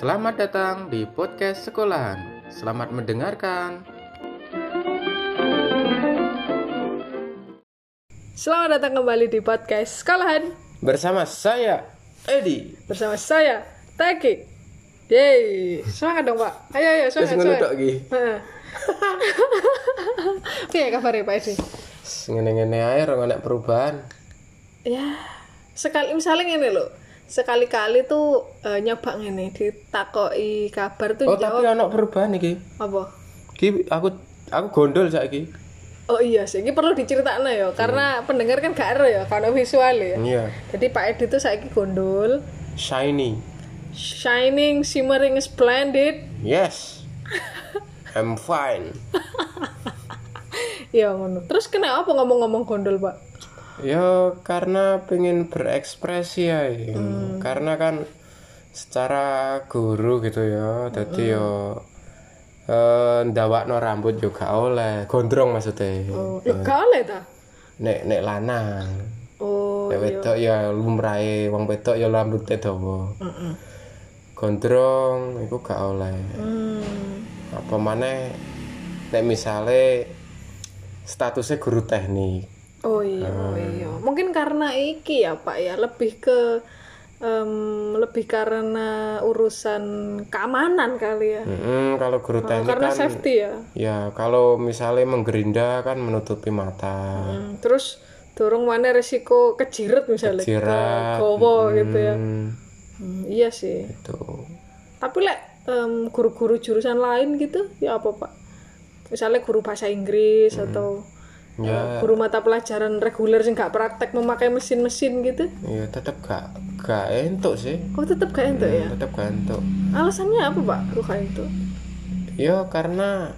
Selamat datang di podcast sekolahan. Selamat mendengarkan. Selamat datang kembali di podcast sekolahan Bersama saya Edi. bersama saya Taki. Yeay, semangat dong Pak. Ayo ayo semangat. tok iki. Heeh. Piye kabarnya Pak Edi? Ngene-ngene ae ora perubahan. Ya, sekali misalnya ngene lho. Sekali-kali tuh eh, nyoba ngene ditakoki kabar tuh Oh, tapi jawab ana perubahan iki. apa? Ki aku aku gondol saiki. Oh iya sih, ini perlu diceritakno ya, karena pendengar kan gak ero ya, karena visual ya. Iya. Jadi Pak Edi tuh saiki gondol, Shiny. shining, shimmering, splendid. Yes. I'm fine. Ya ngono. Terus kenapa ngomong-ngomong gondol, Pak? Ya karena pengen berekspresi ya. Hmm. Karena kan secara guru gitu ya. Jadi yo eh ndawakno rambut juga oleh, gondrong maksudnya. Oh, ya gak oleh ta? Nek nek lanang. Oh, Nek wedok ya lumrahe wong wedok ya rambutnya dawa. Gondrong iku gak oleh. hmm. Apa maneh nek misale statusnya guru teknik. Oh iya, oh Ah. iya. Mungkin karena iki ya, Pak ya, lebih ke em, lebih karena urusan keamanan kali ya. Mm-mm, kalau guru teknik karena kan safety ya. ya kalau misalnya menggerinda kan menutupi mata. Hmm, terus dorong mana resiko kejiret misalnya Jirat. gowo gitu ya. Hmm, Hmm, iya sih. itu. Tapi lek em, guru-guru jurusan lain gitu ya apa, Pak? Misalnya guru bahasa Inggris atau Ya, guru mata pelajaran reguler sih nggak praktek memakai mesin-mesin gitu. ya tetap gak gak entuk sih. Oh, tetap gak entuk ya? Tetap gak entuk. Alasannya apa, Pak? Kok kayak itu? Ya karena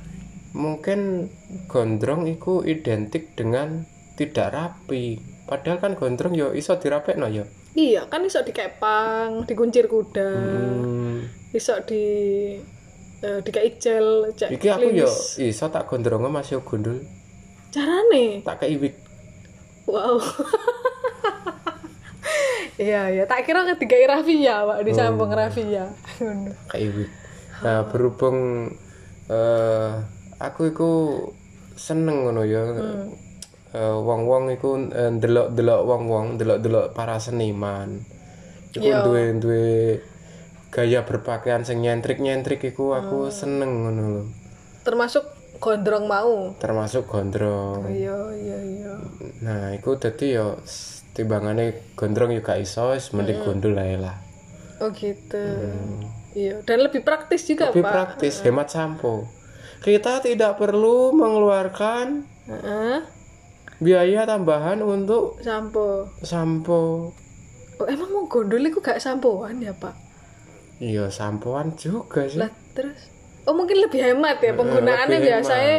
mungkin gondrong itu identik dengan tidak rapi. Padahal kan gondrong yo iso dirapekno yo. Iya, kan iso dikepang, dikuncir kuda, Hmm. iso di eh, dikai gel, cek Iki aku yo klinis. iso tak gondrongnya masih gondol. Carane? Tak kei wig. Wow. Iya, iya. Tak kira ketiga Rafia, Pak, disambung Rafia. Ngono. kayak wig. Nah, berhubung eh aku iku seneng ngono ya. Eh, wong-wong iku eh, ndelok-ndelok wong-wong, ndelok-ndelok para seniman. Iku Iya. duwe duwe gaya berpakaian sing nyentrik-nyentrik iku aku seneng ngono lho. Termasuk gondrong mau. Termasuk gondrong. Iya, iya, iya. Nah, iku dadi yo timbangane gondrong juga iso, mending gondol ae lah. Oh gitu. Iya, dan lebih praktis juga, Lebih Pak. praktis, hemat sampo. Kita tidak perlu mengeluarkan Heeh. biaya tambahan untuk Sampo. sampo. Oh, emang mau gondol itu gak sampoan ya, Pak? Iya, sampoan juga sih. Lah, terus Oh, mungkin lebih hemat ya penggunaannya lebih biasanya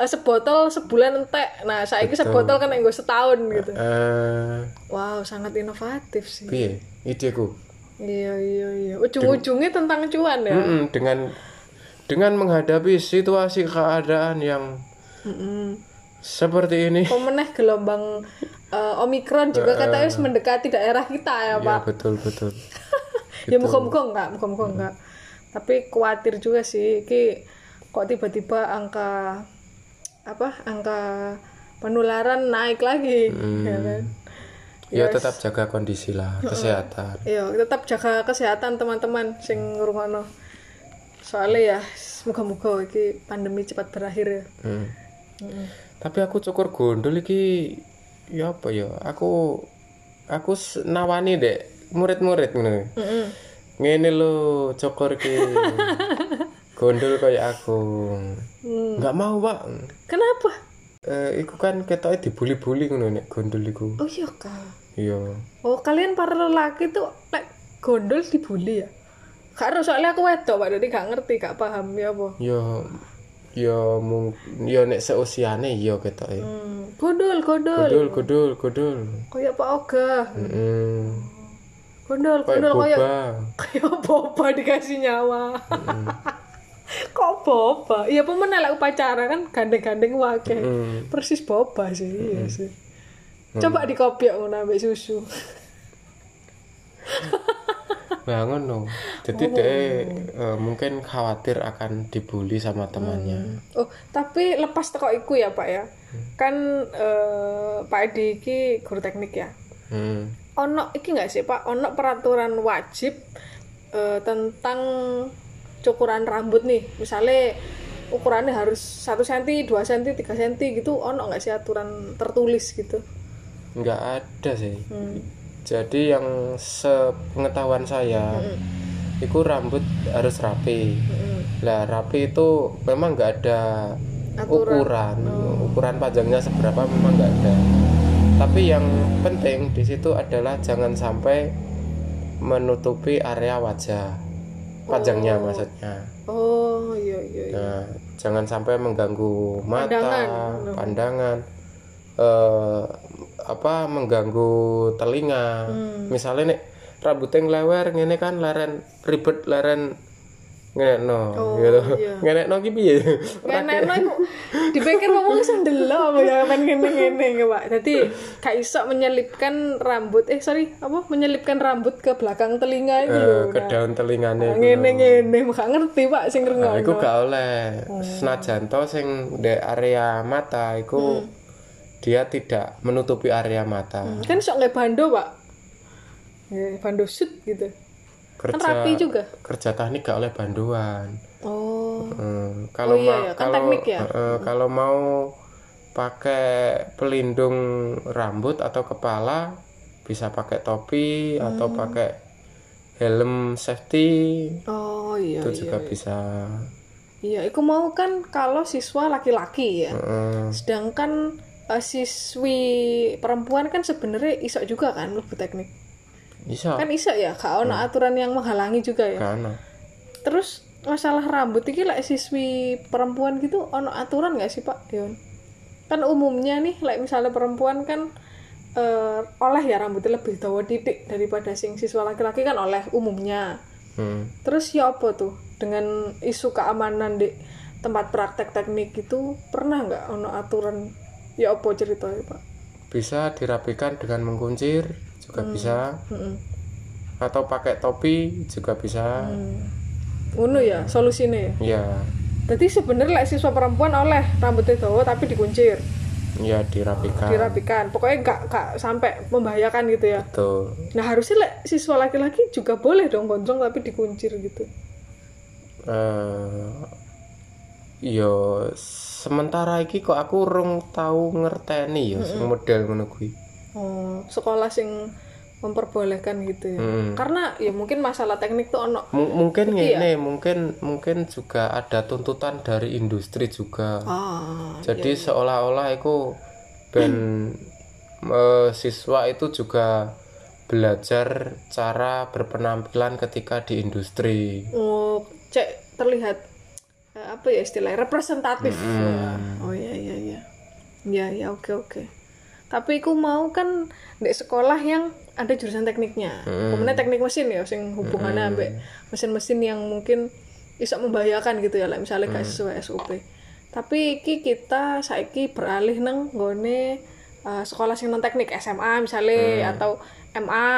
eh, sebotol sebulan entek. Nah, saya sebotol kan gue setahun gitu. Eh, Wow, sangat inovatif sih. piye? Ideku. Iya, iya, iya. Ujung-ujungnya tentang cuan ya. Mm-mm, dengan dengan menghadapi situasi keadaan yang Mm-mm. seperti ini. Pemeneh gelombang eh, Omikron juga katanya harus mendekati daerah kita ya, Ya, Pak. betul betul. Ya muka-muka enggak, muka-muka enggak. Tapi khawatir juga sih, ki kok tiba-tiba angka apa? Angka penularan naik lagi, ya kan? Ya tetap jaga kondisi lah, kesehatan. Iya, tetap jaga kesehatan teman-teman sing ngrungokno. Soalnya ya semoga-moga iki pandemi cepat berakhir ya. Hmm. Tapi aku cukur gondol iki ya apa ya? Aku aku nawani dek murid-murid ngono. Heeh. Ngene lho cukur iki. gondol kayak aku. Enggak mau, Pak. Kenapa? Eh, iku kan ketoknya dibully-bully ngono nek gondol iku. Oh iya kak. Iya. Oh kalian para lelaki tuh lek gondol dibully ya? Karo soalnya aku wedok pak, jadi gak ngerti, gak paham ya apa. Ya ya mung ya nek seusiane iya ketoke. Hmm. Gondol, gondol. Gondol, gondol, gondol. Kayak Pak Oga. Heeh. Gondol, Kayak gondol kayak kayak boba dikasih nyawa. Kok boba? Iya pemenang lah upacara kan gandeng-gandeng wake. Hmm. Persis boba sih, iya sih. Coba dikopi ngono ambek susu. Ya ngono. Jadi dia eh, mungkin khawatir akan dibully sama temannya. Oh, tapi lepas teko iku ya, Pak ya. Kan eh, Pak Edi iki guru teknik ya. Hmm. Ono iki nggak sih, Pak? Ono peraturan wajib eh, tentang cukuran rambut nih. Misalnya ukurannya harus 1 cm, 2 cm, 3 cm gitu. Ono nggak sih aturan tertulis gitu? Nggak ada sih. Hmm. Jadi yang sepengetahuan saya, itu rambut harus rapi. Mm. Lah rapi itu memang nggak ada ukuran, ukuran panjangnya seberapa memang nggak ada. Tapi yang penting di situ adalah jangan sampai menutupi area wajah, panjangnya maksudnya. Oh, iya iya. iya. Nah, jangan sampai mengganggu mata, Pandangan. pandangan, eh, apa mengganggu telinga. Hmm. Misalnya nih rambutnya ngelewer, ngene kan leren ribet leren ngenekno Oh, gitu. iya. Ngenekno ki piye? Kan enak iku dipikir ngomong sendelo apa ya kan ngene-ngene ya, Pak. Jadi gak iso menyelipkan rambut eh sorry apa menyelipkan rambut ke belakang telinga itu Eh, lho. ke daun telingane. Nah, Ngene-ngene gak ngerti Pak sing Nah, ngrungokno. iku gak oleh. Oh. Senajan to sing di area mata iku Hmm. dia tidak menutupi area mata. Kan iso nggak bando, Pak. Ya, bando shoot gitu. Kerja rapi juga. kerja teknik gak oleh banduan. Oh. Hmm, kalau iya, mau iya, kan kalau ya. eh, kalau mau pakai pelindung rambut atau kepala bisa pakai topi atau Hmm. pakai helm safety Oh iya itu iya. juga bisa. Iya, aku mau kan kalau siswa laki-laki ya. Heeh. Sedangkan eh, siswi perempuan kan sebenarnya iso juga kan lebih teknik. Bisa Kan iso ya, gak ono aturan yang menghalangi juga ya. kan Terus masalah rambut iki lek siswi perempuan gitu ono aturan gak sih Pak Dion? Kan umumnya nih lek misalnya perempuan kan eh, oleh ya rambutnya lebih dawa titik daripada sing siswa laki-laki kan oleh umumnya. hmm. Terus ya apa tuh dengan isu keamanan di tempat praktek teknik itu pernah nggak ono aturan ya apa ceritanya Pak? bisa dirapikan dengan mengkuncir juga bisa. Mm-mm. atau pakai topi juga bisa. Hmm. Ngono ya solusinya ya. ya Jadi sebenarnya lek siswa perempuan oleh rambutnya dawa tapi dikuncir. ya dirapikan. Dirapikan. Pokoknya nggak nggak sampai membahayakan gitu ya? Betul. Nah harusnya lek siswa laki-laki juga boleh dong gondrong tapi dikuncir gitu. Eh yo sementara iki kok aku urung tahu ngerteni ya sing model ngono kuwi oh sekolah sing memperbolehkan gitu ya. Hmm. karena ya mungkin masalah teknik tuh ono. M- mungkin Iya. ngene mungkin mungkin juga ada tuntutan dari industri juga. Ah jadi seolah-olah itu ben eh, siswa itu juga belajar cara berpenampilan ketika di industri. Oh cek terlihat eh, apa ya istilahnya representatif. Wah, oh iya iya iya. Ya ya oke oke tapi aku mau kan di sekolah yang ada jurusan tekniknya. Kemudian teknik mesin ya sing hubungannya ambek mesin-mesin yang mungkin bisa membahayakan gitu ya lah misalnya kayak sesuai SOP tapi iki kita saiki beralih nang nggone eh, sekolah sing non teknik SMA misalnya atau MA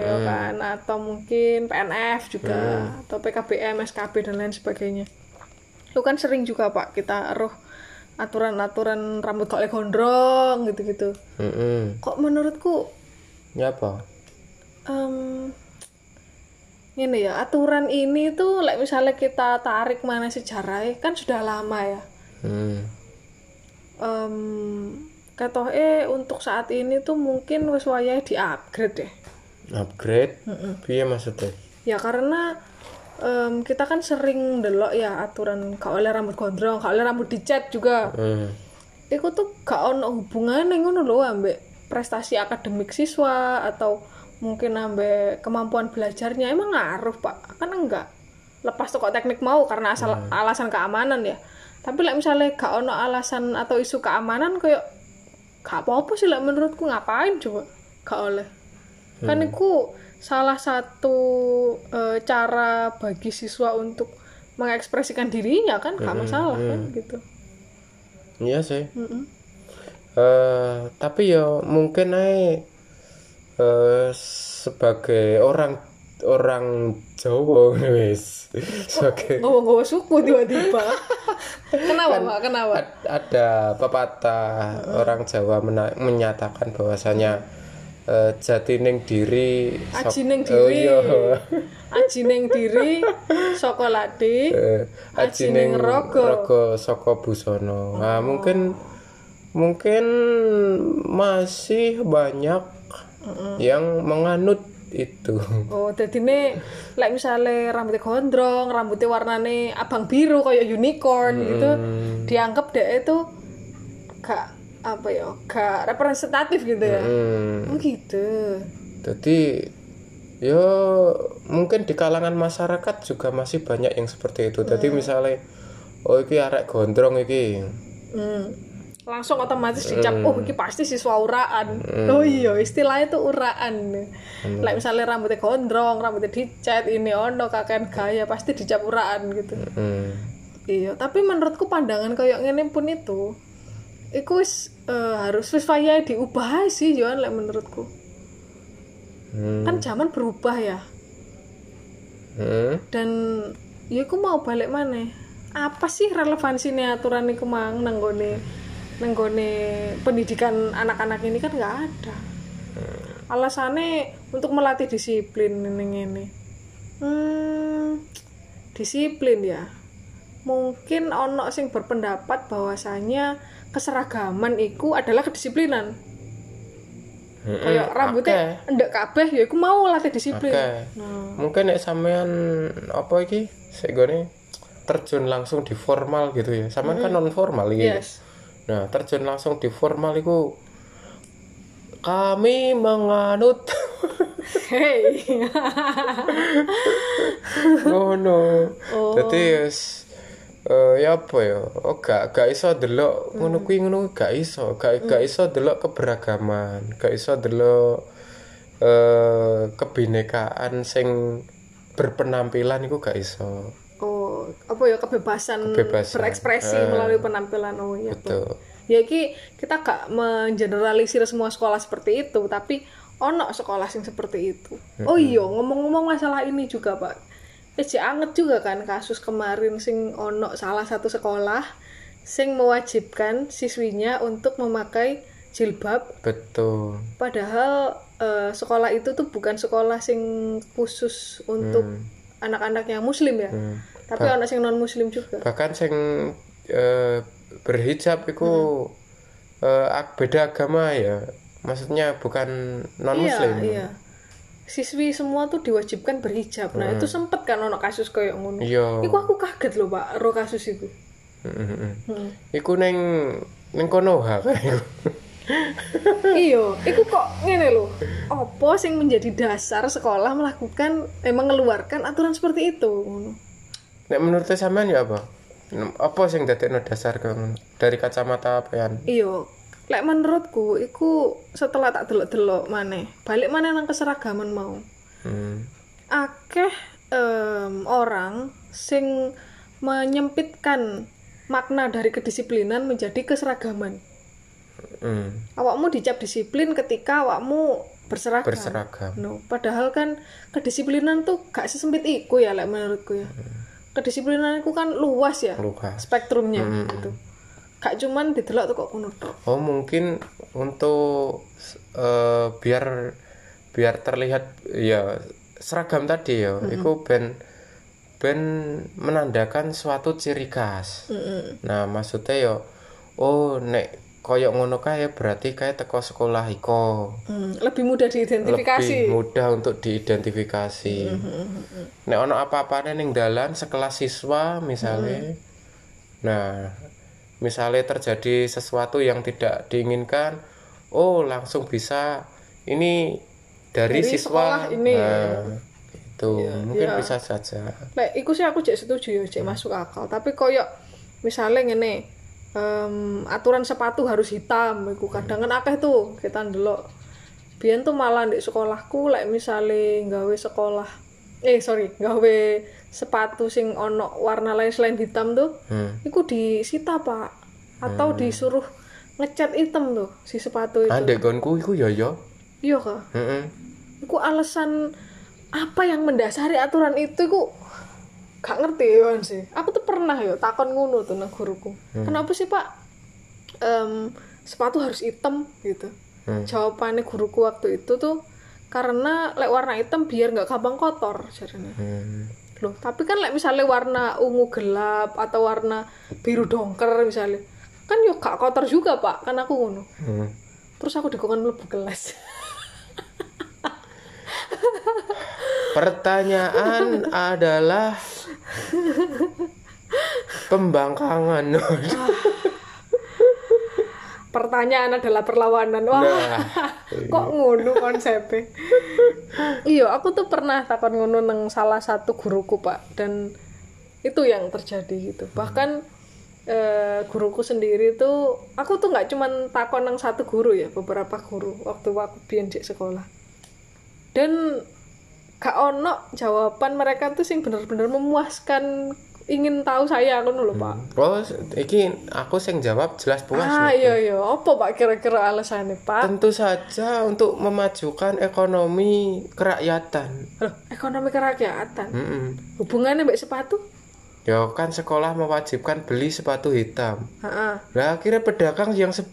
ya kan? Atau mungkin PNF juga atau PKBM SKB dan lain sebagainya. Itu kan sering juga pak kita roh aturan-aturan rambut kok gondrong gitu-gitu. Mm-mm. kok menurutku ya apa? em ini ya aturan ini tuh like misalnya kita tarik mana sejarahnya kan sudah lama ya. Hmm. em kata eh untuk saat ini tuh mungkin wis wayahe di upgrade deh. Upgrade? Piye maksudnya? Ya karena em, kita kan sering delok ya aturan gak oleh rambut gondrong gak oleh rambut dicat juga. Hmm. Iku tuh gak ono hubungannya ngono lho ambek prestasi akademik siswa atau mungkin ambek kemampuan belajarnya. Emang ngaruh pak? Kan enggak lepas toko teknik mau karena asal alasan keamanan ya. Tapi lah misalnya gak ono alasan atau isu keamanan kayak gak apa-apa sih lah menurutku ngapain coba? Gak oleh. Kan itu salah satu eh, cara bagi siswa untuk mengekspresikan dirinya kan gak masalah kan gitu. Iya sih. Mm-mm. eh tapi ya mungkin aja eh, sebagai orang orang Jawa wis sebagai ngomong-ngomong suku tiba-tiba. Kenapa pak? Kenapa? ad- ada pepatah orang Jawa mena- menyatakan bahwasanya eh, jati ning diri sok- aji ning Oh, diri iya. aji ning diri saka ladi Eh, Aji aji ning ning raga. raga saka busana. Nah, mungkin mungkin masih banyak yang menganut itu. Oh, jadi nih, like misalnya rambutnya gondrong, rambutnya warnanya abang biru kayak unicorn gitu, dianggap deh itu gak apa ya, gak representatif gitu ya. Hmm. Oh gitu. Jadi ya mungkin di kalangan masyarakat juga masih banyak yang seperti itu. Jadi misalnya oh iki arek gondrong iki. Hmm. Langsung otomatis dicap, oh ini pasti siswa uraan. Oh iya, istilahnya itu uraan. Like misalnya rambutnya gondrong, rambutnya dicat, ini ono kakek gaya, pasti dicap uraan gitu. Hmm. Iya, tapi menurutku pandangan kayak ngene pun itu iku wis eh, harus wis wayahe diubah sih Johan lek menurutku. Hmm. Kan zaman berubah ya. Hmm. Dan ya iku mau balik mana? Apa sih relevansinya aturan iku mang nanggone nanggone pendidikan anak-anak ini kan nggak ada. Alasannya untuk melatih disiplin ini ini. Hmm, disiplin ya. Mungkin ono sing berpendapat bahwasanya keseragaman itu adalah kedisiplinan. Hmm. Kayak rambutnya ndek kabeh ya iku mau latih disiplin. Oke. Nah, Mungkin nek sampean apa iki? Sik terjun langsung di formal gitu ya. Sampean kan non formal iki. yes. Nah, terjun langsung di formal itu kami menganut Hey. ngono. Oh. Dadi wis eh ya apa ya? Oh gak gak iso delok ngono kuwi ngono gak iso. Gak gak iso delok keberagaman, gak iso delok eh kebinekaan sing berpenampilan iku gak iso. Oh, apa ya kebebasan, Kebebasan. berekspresi Eh. melalui penampilan oh iya. Betul. Ya iki kita gak mengeneralisir semua sekolah seperti itu, tapi ono sekolah yang seperti itu. Oh iya, ngomong-ngomong masalah ini juga, Pak. Jek anget juga kan kasus kemarin sing ono salah satu sekolah sing mewajibkan siswinya untuk memakai jilbab Betul. padahal eh, sekolah itu tuh bukan sekolah sing khusus untuk anak-anak yang muslim ya. Hmm. Tapi anak sing non muslim juga. bahkan sing eh, berhijab itu eh, ag- beda agama ya maksudnya bukan non muslim Iya, iya. Siswi semua tuh diwajibkan berhijab. Nah, itu sempet kan ono kasus kayak ngono. iya Iku aku kaget loh, Pak, ro kasus itu. Mm, mm, mm. Hmm. iku neng neng konoha kan iku. iya, iku kok ngene loh. Apa sing menjadi dasar sekolah melakukan eh mengeluarkan aturan seperti itu? Ngono. nek menurut sampean ya apa apa sing dadekno dasar ngono? dari kacamata apean Iya, lek menurutku iku setelah tak delok-delok maneh, balik mana nang keseragaman mau. hmm. akeh em, orang sing menyempitkan makna dari kedisiplinan menjadi keseragaman. Hmm. Awakmu dicap disiplin ketika awakmu berseragam. berseragam No, padahal kan kedisiplinan tuh gak sesempit iku ya lek menurutku ya. Kedisiplinan itu kan luas ya luka spektrumnya gitu. Gak cuman didelok tuh kok ngono oh mungkin untuk eh, biar biar terlihat ya seragam tadi ya. Itu ben ben menandakan suatu ciri khas. Mm-mm. nah maksudnya ya oh nek koyok ngono kae berarti kayak teko sekolah iko. Hmm, lebih mudah diidentifikasi. lebih mudah untuk diidentifikasi. Nek ono apa-apa ning dalan sekelas siswa misalnya. Nah misalnya terjadi sesuatu yang tidak diinginkan oh langsung bisa ini dari, Dari siswa ini. nah, itu mungkin iya. bisa saja Lek iku sih aku cek setuju ya, cek masuk akal. Tapi koyo misalnya ngene, em, aturan sepatu harus hitam, iku kadang kan akeh tuh kita ndelok. Biyen tuh malah di sekolahku lek misale gawe sekolah eh sorry, gawe sepatu sing ono warna lain selain hitam tuh, hmm. iku disita, Pak. Atau disuruh ngecat hitam tuh si sepatu itu. andek gonku iku ya ya Iya kah? Heeh. Iku alasan apa yang mendasari aturan itu ku gak ngerti ya sih aku tuh pernah ya takon ngono tuh nang guruku kenapa sih pak Em, sepatu harus hitam gitu Hmm. jawabannya guruku waktu itu tuh karena lek warna hitam biar nggak gampang kotor jarene Hmm. loh tapi kan lek misalnya warna ungu gelap atau warna biru dongker misalnya kan yuk gak kotor juga pak kan aku ngono Hmm. terus aku dikongkon mlebu kelas Pertanyaan adalah pembangkangan. Pertanyaan adalah perlawanan. Wah Nah, kok ngono konsepnya? Iya aku tuh pernah takon ngono nang salah satu guruku pak. Dan itu yang terjadi gitu. Bahkan eh, guruku sendiri tuh aku tuh nggak cuman takon nang satu guru ya beberapa guru waktu aku biyen di sekolah. Dan gak ono jawaban mereka tuh sing bener-bener memuaskan ingin tahu saya aku dulu pak oh, iki aku sing jawab jelas puas. ah iya iya apa pak kira-kira alasannya pak Tentu saja untuk memajukan ekonomi kerakyatan. Loh, ekonomi kerakyatan Mm-mm. hubungannya mbak sepatu Ya kan sekolah mewajibkan beli sepatu hitam. Heeh. Nah akhirnya pedagang yang se-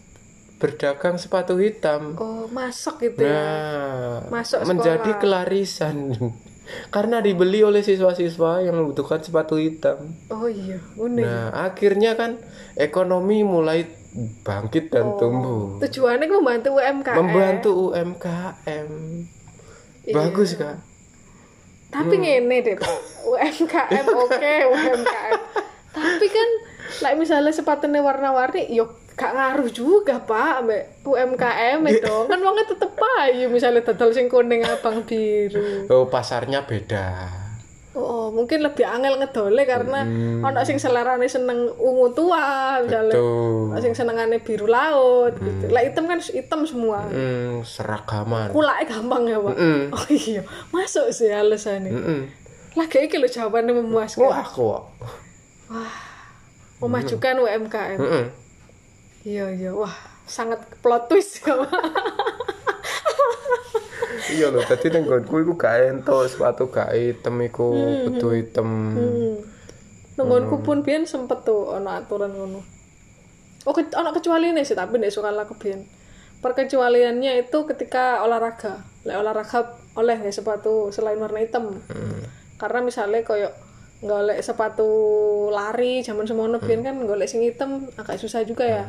berdagang sepatu hitam. oh masuk gitu ya Nah, Masuk menjadi sekolah. kelarisan. Karena dibeli oleh siswa-siswa yang membutuhkan sepatu hitam. oh iya unik Nah, akhirnya kan ekonomi mulai bangkit dan tumbuh. tujuannya membantu UMKM Membantu UMKM. Iya. Bagus, Kak. tapi ngene deh pak UMKM oke UMKM tapi kan like misalnya sepatunya warna-warni yuk gak ngaruh juga pak ambek UMKM itu. Kan wongnya tetep aja misalnya dodol sing kuning abang biru. Oh, pasarnya beda. oh mungkin lebih angel ngedole karena ono sing selerane seneng ungu tua misalnya. Ono sing senengane biru laut gitu. Lah hitam kan hitam semua. Hmm, seragaman. kulaknya gampang ya pak? Mm. oh iya. Masuk sih alasannya. Mm-mm. lagi iki lo jawabannya memuaskan. Wah, kok. Memajukan UMKM Mm-mm. iya iya. Wah sangat plot twist pak Iya loh, tadi nang nggonku iku gak ento sepatu gak hitam iku, kudu hitam. hmm. nungguanku pun biyen sempet tuh ono aturan ngono. Oh ke, ono kecuali sih tapi nek suka laku biyen. Perkecualiannya itu ketika olahraga. Lek olahraga oleh nggak sepatu selain warna hitam. Karena misalnya koyo golek sepatu lari zaman semono biyen kan golek sing hitam agak susah juga ya.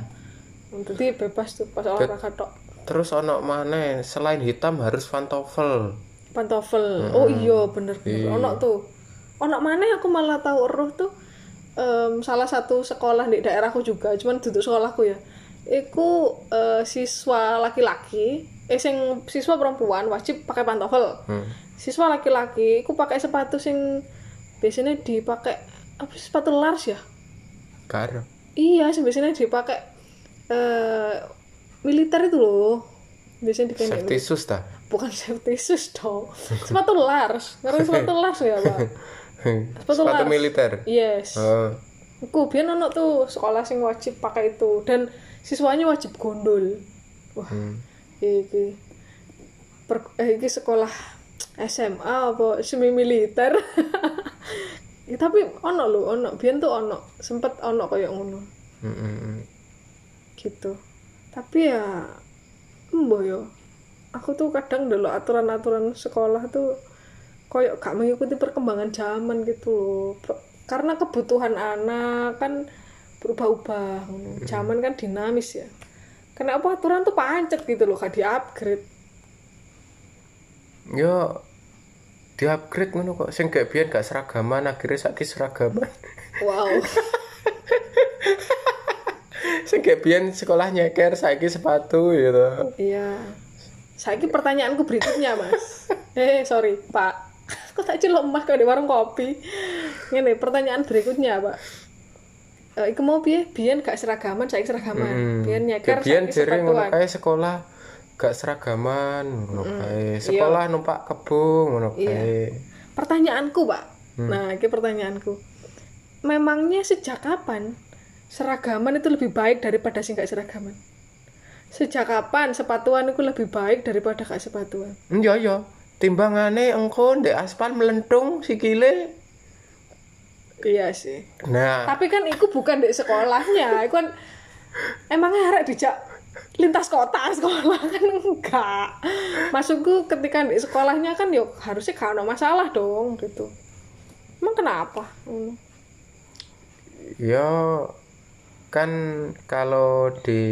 Jadi bebas tuh pas olahraga tok. Terus ono mana selain hitam harus pantofel. pantofel. Oh iya bener bener. Ono tuh. Ono mana aku malah tahu eruh tuh em, salah satu sekolah di daerahku juga cuman duduk sekolahku ya. Iku eh, siswa laki-laki eh sing siswa perempuan wajib pakai pantofel. Hmm. siswa laki-laki iku pakai sepatu sing biasanya dipakai apa sih, sepatu lars ya Karo. iya biasanya dipakai eh militer itu loh biasanya dikain Safety shoes ta. bukan safety shoes dong sepatu lars karena sepatu lars ya pak Sepatu Sepatu lars. militer. yes Oh. aku biar ono tuh sekolah sing wajib pakai itu dan siswanya wajib gondol wah Hmm. iki per, eh, iki sekolah SMA apa semi militer ya, tapi ono lho ono biar tuh ono sempet ono kayak ngono. Gitu. Tapi ya embo yo. Aku tuh kadang dulu aturan-aturan sekolah tuh koyok gak mengikuti perkembangan zaman gitu loh karena kebutuhan anak kan berubah-ubah zaman kan dinamis ya. Kenapa aturan tuh pancet gitu loh gak di upgrade Yo di upgrade ngono kok. Sing gak biyen gak seragaman akhirnya saiki seragaman. wow. Sing gak biyen sekolah nyeker saiki sepatu gitu. iya. Saya pertanyaanku berikutnya mas. Eh sorry pak. Kok tak celok emas kalau di warung kopi? Ini pertanyaan berikutnya pak. Eh, iku mau biyen gak seragaman saiki seragaman. Biyen nyeker Biyen saiki jere ngono. sepatuan. Kae sekolah gak seragaman ngono kae. Sekolah numpak kebo ngono kae. pertanyaanku pak. Nah ini pertanyaanku. Memangnya sejak kapan seragaman itu lebih baik daripada sing gak seragaman? Sejak kapan sepatuan itu lebih baik daripada gak sepatuan? Iya iya. timbangane engko ndek aspal melentung sikile. Iya sih. Nah. Tapi kan itu bukan di sekolahnya. Itu kan emangnya harap dijak lintas kota sekolah kan enggak masukku ketika di sekolahnya kan yuk harusnya gak ada masalah dong gitu emang kenapa Hmm. ya kan kalau di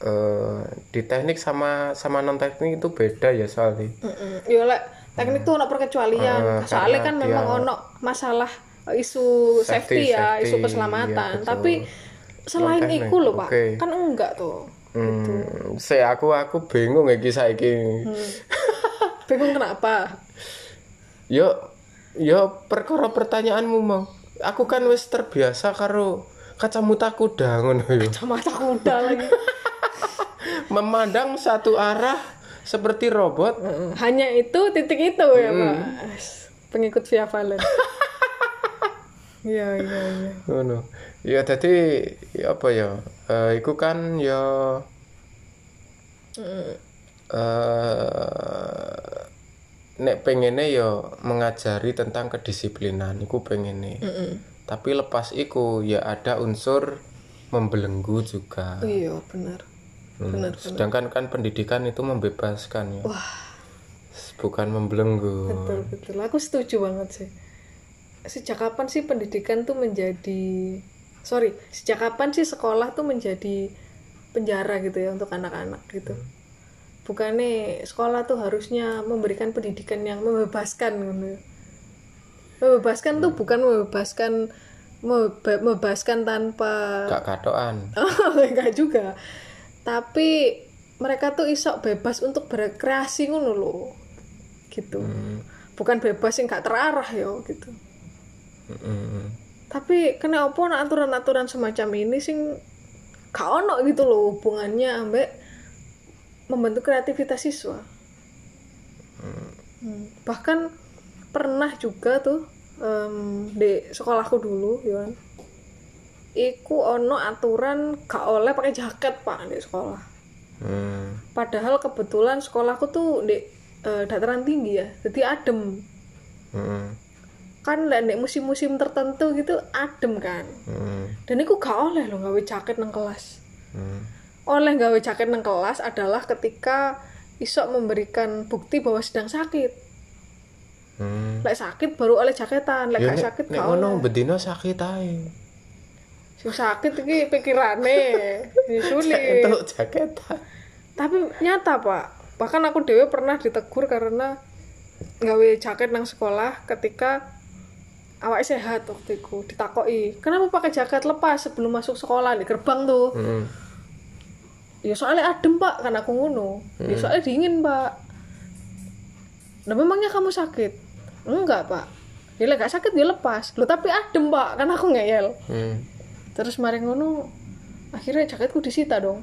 eh, di teknik sama sama non teknik itu beda ya soalnya Mm-mm. Ya lek teknik tuh ono perkecualian. Eh, Soalnya kan memang dia- ono masalah isu safety, Safety, ya, isu safety, keselamatan. iya, betul. Tapi selain itu loh, Pak. oke. Kan enggak tuh. Hmm, saya aku aku bingung iki saiki. Bingung kenapa? Yo yo perkara pertanyaanmu mau. Aku kan wis terbiasa karo kacamata kuda ngono yo. Sama kuda lagi. Memandang satu arah seperti robot. Hanya itu titik itu ya, Pak. Pengikut Via Valen. Iya, iya, iya. Ngono. Ya dadi ya apa ya? Eh iku kan ya eh nek pengene ya mengajari tentang kedisiplinan iku pengene. Tapi lepas iku ya ada unsur membelenggu juga. Iya, benar. Hmm, Sedangkan kan pendidikan itu membebaskan ya. Bukan membelenggu. Betul, betul. Aku setuju banget sih. Sejak kapan sih pendidikan tuh menjadi sorry, sejak kapan sih sekolah tuh menjadi penjara gitu ya untuk anak-anak gitu. Bukannya sekolah tuh harusnya memberikan pendidikan yang membebaskan gitu. Membebaskan tuh bukan membebaskan mebe- membebaskan tanpa Gak katoan. Oh, enggak juga. Tapi mereka tuh isok bebas untuk berkreasi ngono loh. Gitu. Bukan bebas yang gak terarah ya gitu. Mm-mm. Tapi kena nak aturan-aturan semacam ini sing gak ono gitu loh hubungannya ambek membentuk kreativitas siswa. Hmm. Bahkan pernah juga tuh em, di sekolahku dulu, ya. Iku ono aturan gak oleh pakai jaket pak di sekolah. Hmm. Padahal kebetulan sekolahku tuh di eh, dataran tinggi ya, jadi adem. Mm-mm. Kan di musim-musim tertentu gitu adem kan. Mm-mm. Dan iku gak oleh loh gawe jaket nang kelas. Mm. Oleh gawe jaket nang kelas adalah ketika isok memberikan bukti bahwa sedang sakit. Mm. Lek sakit baru oleh jaketan, lek Ya gak sakit nek gak ngono bedino sakit ae. Sing sakit iki pikirane, sulit. Entuk jaket. Tapi nyata pak, bahkan aku dewe pernah ditegur karena gawe jaket nang sekolah ketika awak sehat waktu itu ditakoki kenapa pakai jaket lepas sebelum masuk sekolah di gerbang tuh Mm. ya soalnya adem pak kan aku ngono ya soalnya dingin pak nah memangnya kamu sakit enggak pak ya gak sakit dia lepas lo tapi adem pak kan aku ngeyel Mm. terus mari ngono akhirnya jaketku disita dong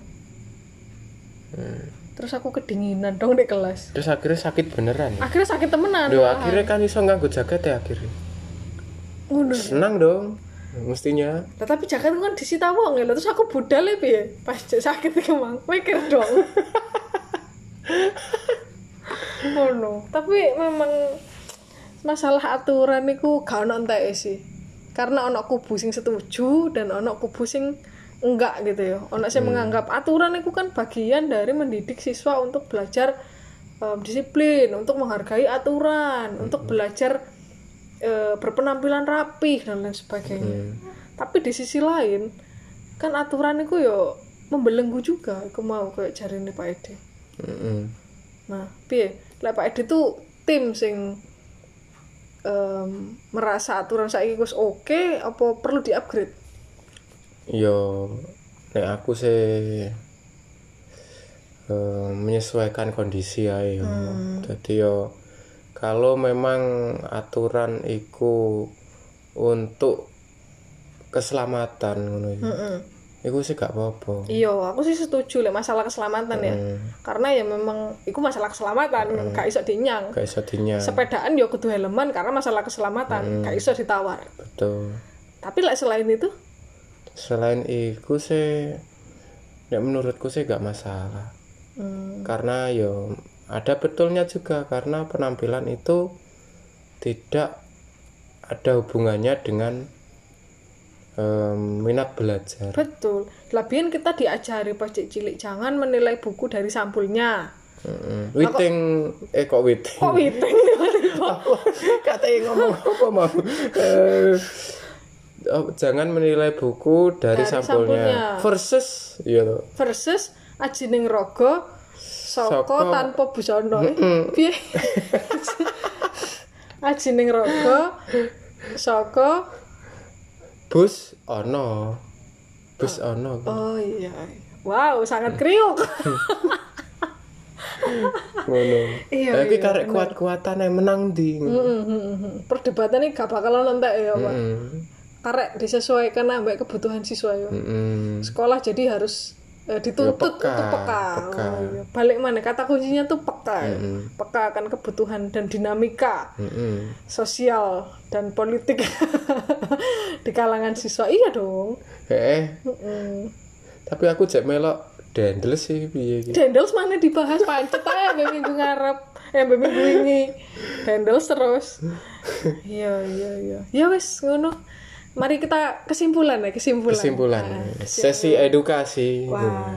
Mm. terus aku kedinginan dong di kelas Terus akhirnya sakit beneran. ya? akhirnya sakit temenan malahan. akhirnya kan iso nganggo jaket ya akhirnya. Ngono. Senang dong. Mestinya. Lah, tapi jaketku kan disita wong ya terus aku budal ya piye pas sakit iki mang. Mikir dong. Ngono. Tapi memang masalah aturan itu gak ono entek sih. Karena ono kubu sing setuju dan ono kubu sing enggak gitu ya. Ono sing menganggap aturan itu kan bagian dari mendidik siswa untuk belajar em, disiplin untuk menghargai aturan untuk belajar eh, berpenampilan rapih dan lain sebagainya tapi di sisi lain kan aturan itu yo membelenggu juga aku mau kayak cari Pak Edi Mm-mm. Nah, piye? Lek Pak Edi tuh tim sing em, merasa aturan saiki wis oke apa perlu di-upgrade? Yo nek aku sih eh, menyesuaikan kondisi ya yo. Jadi yo kalau memang aturan iku untuk keselamatan ngono ya. Heeh. Iku sih gak apa-apa. Iya, aku sih setuju lek masalah keselamatan ya. Hmm. Karena ya memang iku masalah keselamatan, gak iso dinyang. Gak iso dinyang. Sepedaan yo kudu helman karena masalah keselamatan, gak iso ditawar. Betul. Tapi lek selain itu, Selain iku sih nek menurutku sih gak masalah. hmm, Karena yo ada betulnya juga karena penampilan itu tidak ada hubungannya dengan em, minat belajar. betul labian kita diajari pas cilik jangan menilai buku dari sampulnya Mm-mm. Witing eh kok witing? kok witing Katanya ngomong apa mau? Eh, oh, jangan menilai buku dari, Dari sampulnya. sampulnya. Versus iya toh. versus ajining rogo soko Saka- tanpa busana. Piye? Ajining rogo saka Bus ono. Bus ono. oh iya. Wow sangat kriuk. Ngono. Iya, Tapi iya, karek kuat-kuatan yang menang di. Mm, mm, mm, mm. perdebatan ini gak bakalan entek ya pak. Karek disesuaikan ambek kebutuhan siswa ya. Sekolah jadi harus eh, dituntut Ya, peka, untuk peka, peka. Oh, iya. balik mana kata kuncinya tuh peka ya. Mm-mm. peka akan kebutuhan dan dinamika Mm-mm. sosial dan politik di kalangan siswa iya dong Eh, Mm-mm. tapi aku cek melok dendel sih piye iki. Dendels mana dibahas pancet aja minggu ngarep eh minggu ini Dendels terus iya iya iya ya wes ngono mari kita kesimpulan ya kesimpulan. Kesimpulan. Nah, Sesi edukasi. wah.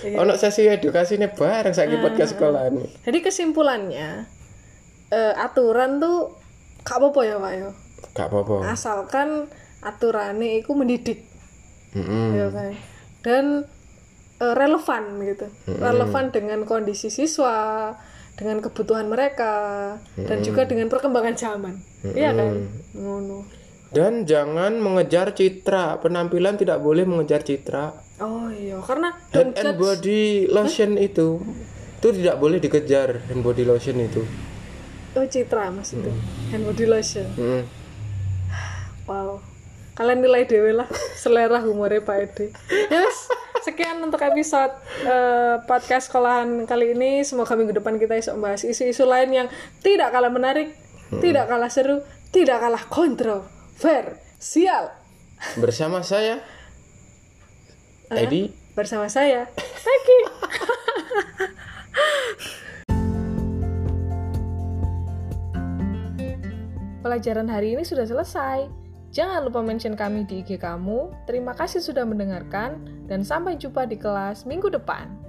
Iya. Ono sesi edukasi ini bareng saiki podcast sekolah nih. jadi kesimpulannya eh, aturan tuh gak apa-apa ya pak ya? Gak apa-apa. asalkan aturannya itu mendidik. Mm-mm. ya kan dan eh, relevan gitu. Relevan dengan kondisi siswa dengan kebutuhan mereka dan juga dengan perkembangan zaman. Iya kan? Ngono Dan jangan mengejar citra. Penampilan tidak boleh mengejar citra. oh iya. Karena Head and body lotion itu itu tidak boleh dikejar hand body lotion itu. oh citra maksudnya. Hand body lotion. Mm. wow. Kalian nilai dewe lah. Selera humornya Pak Ede. Yes. Sekian untuk episode eh, podcast sekolahan kali ini. Semoga minggu depan kita bisa membahas isu-isu lain yang tidak kalah menarik tidak kalah seru tidak kalah kontroversial Bersama saya Edi bersama saya Eki Pelajaran hari ini sudah selesai. Jangan lupa mention kami di IG kamu. Terima kasih sudah mendengarkan dan sampai jumpa di kelas minggu depan.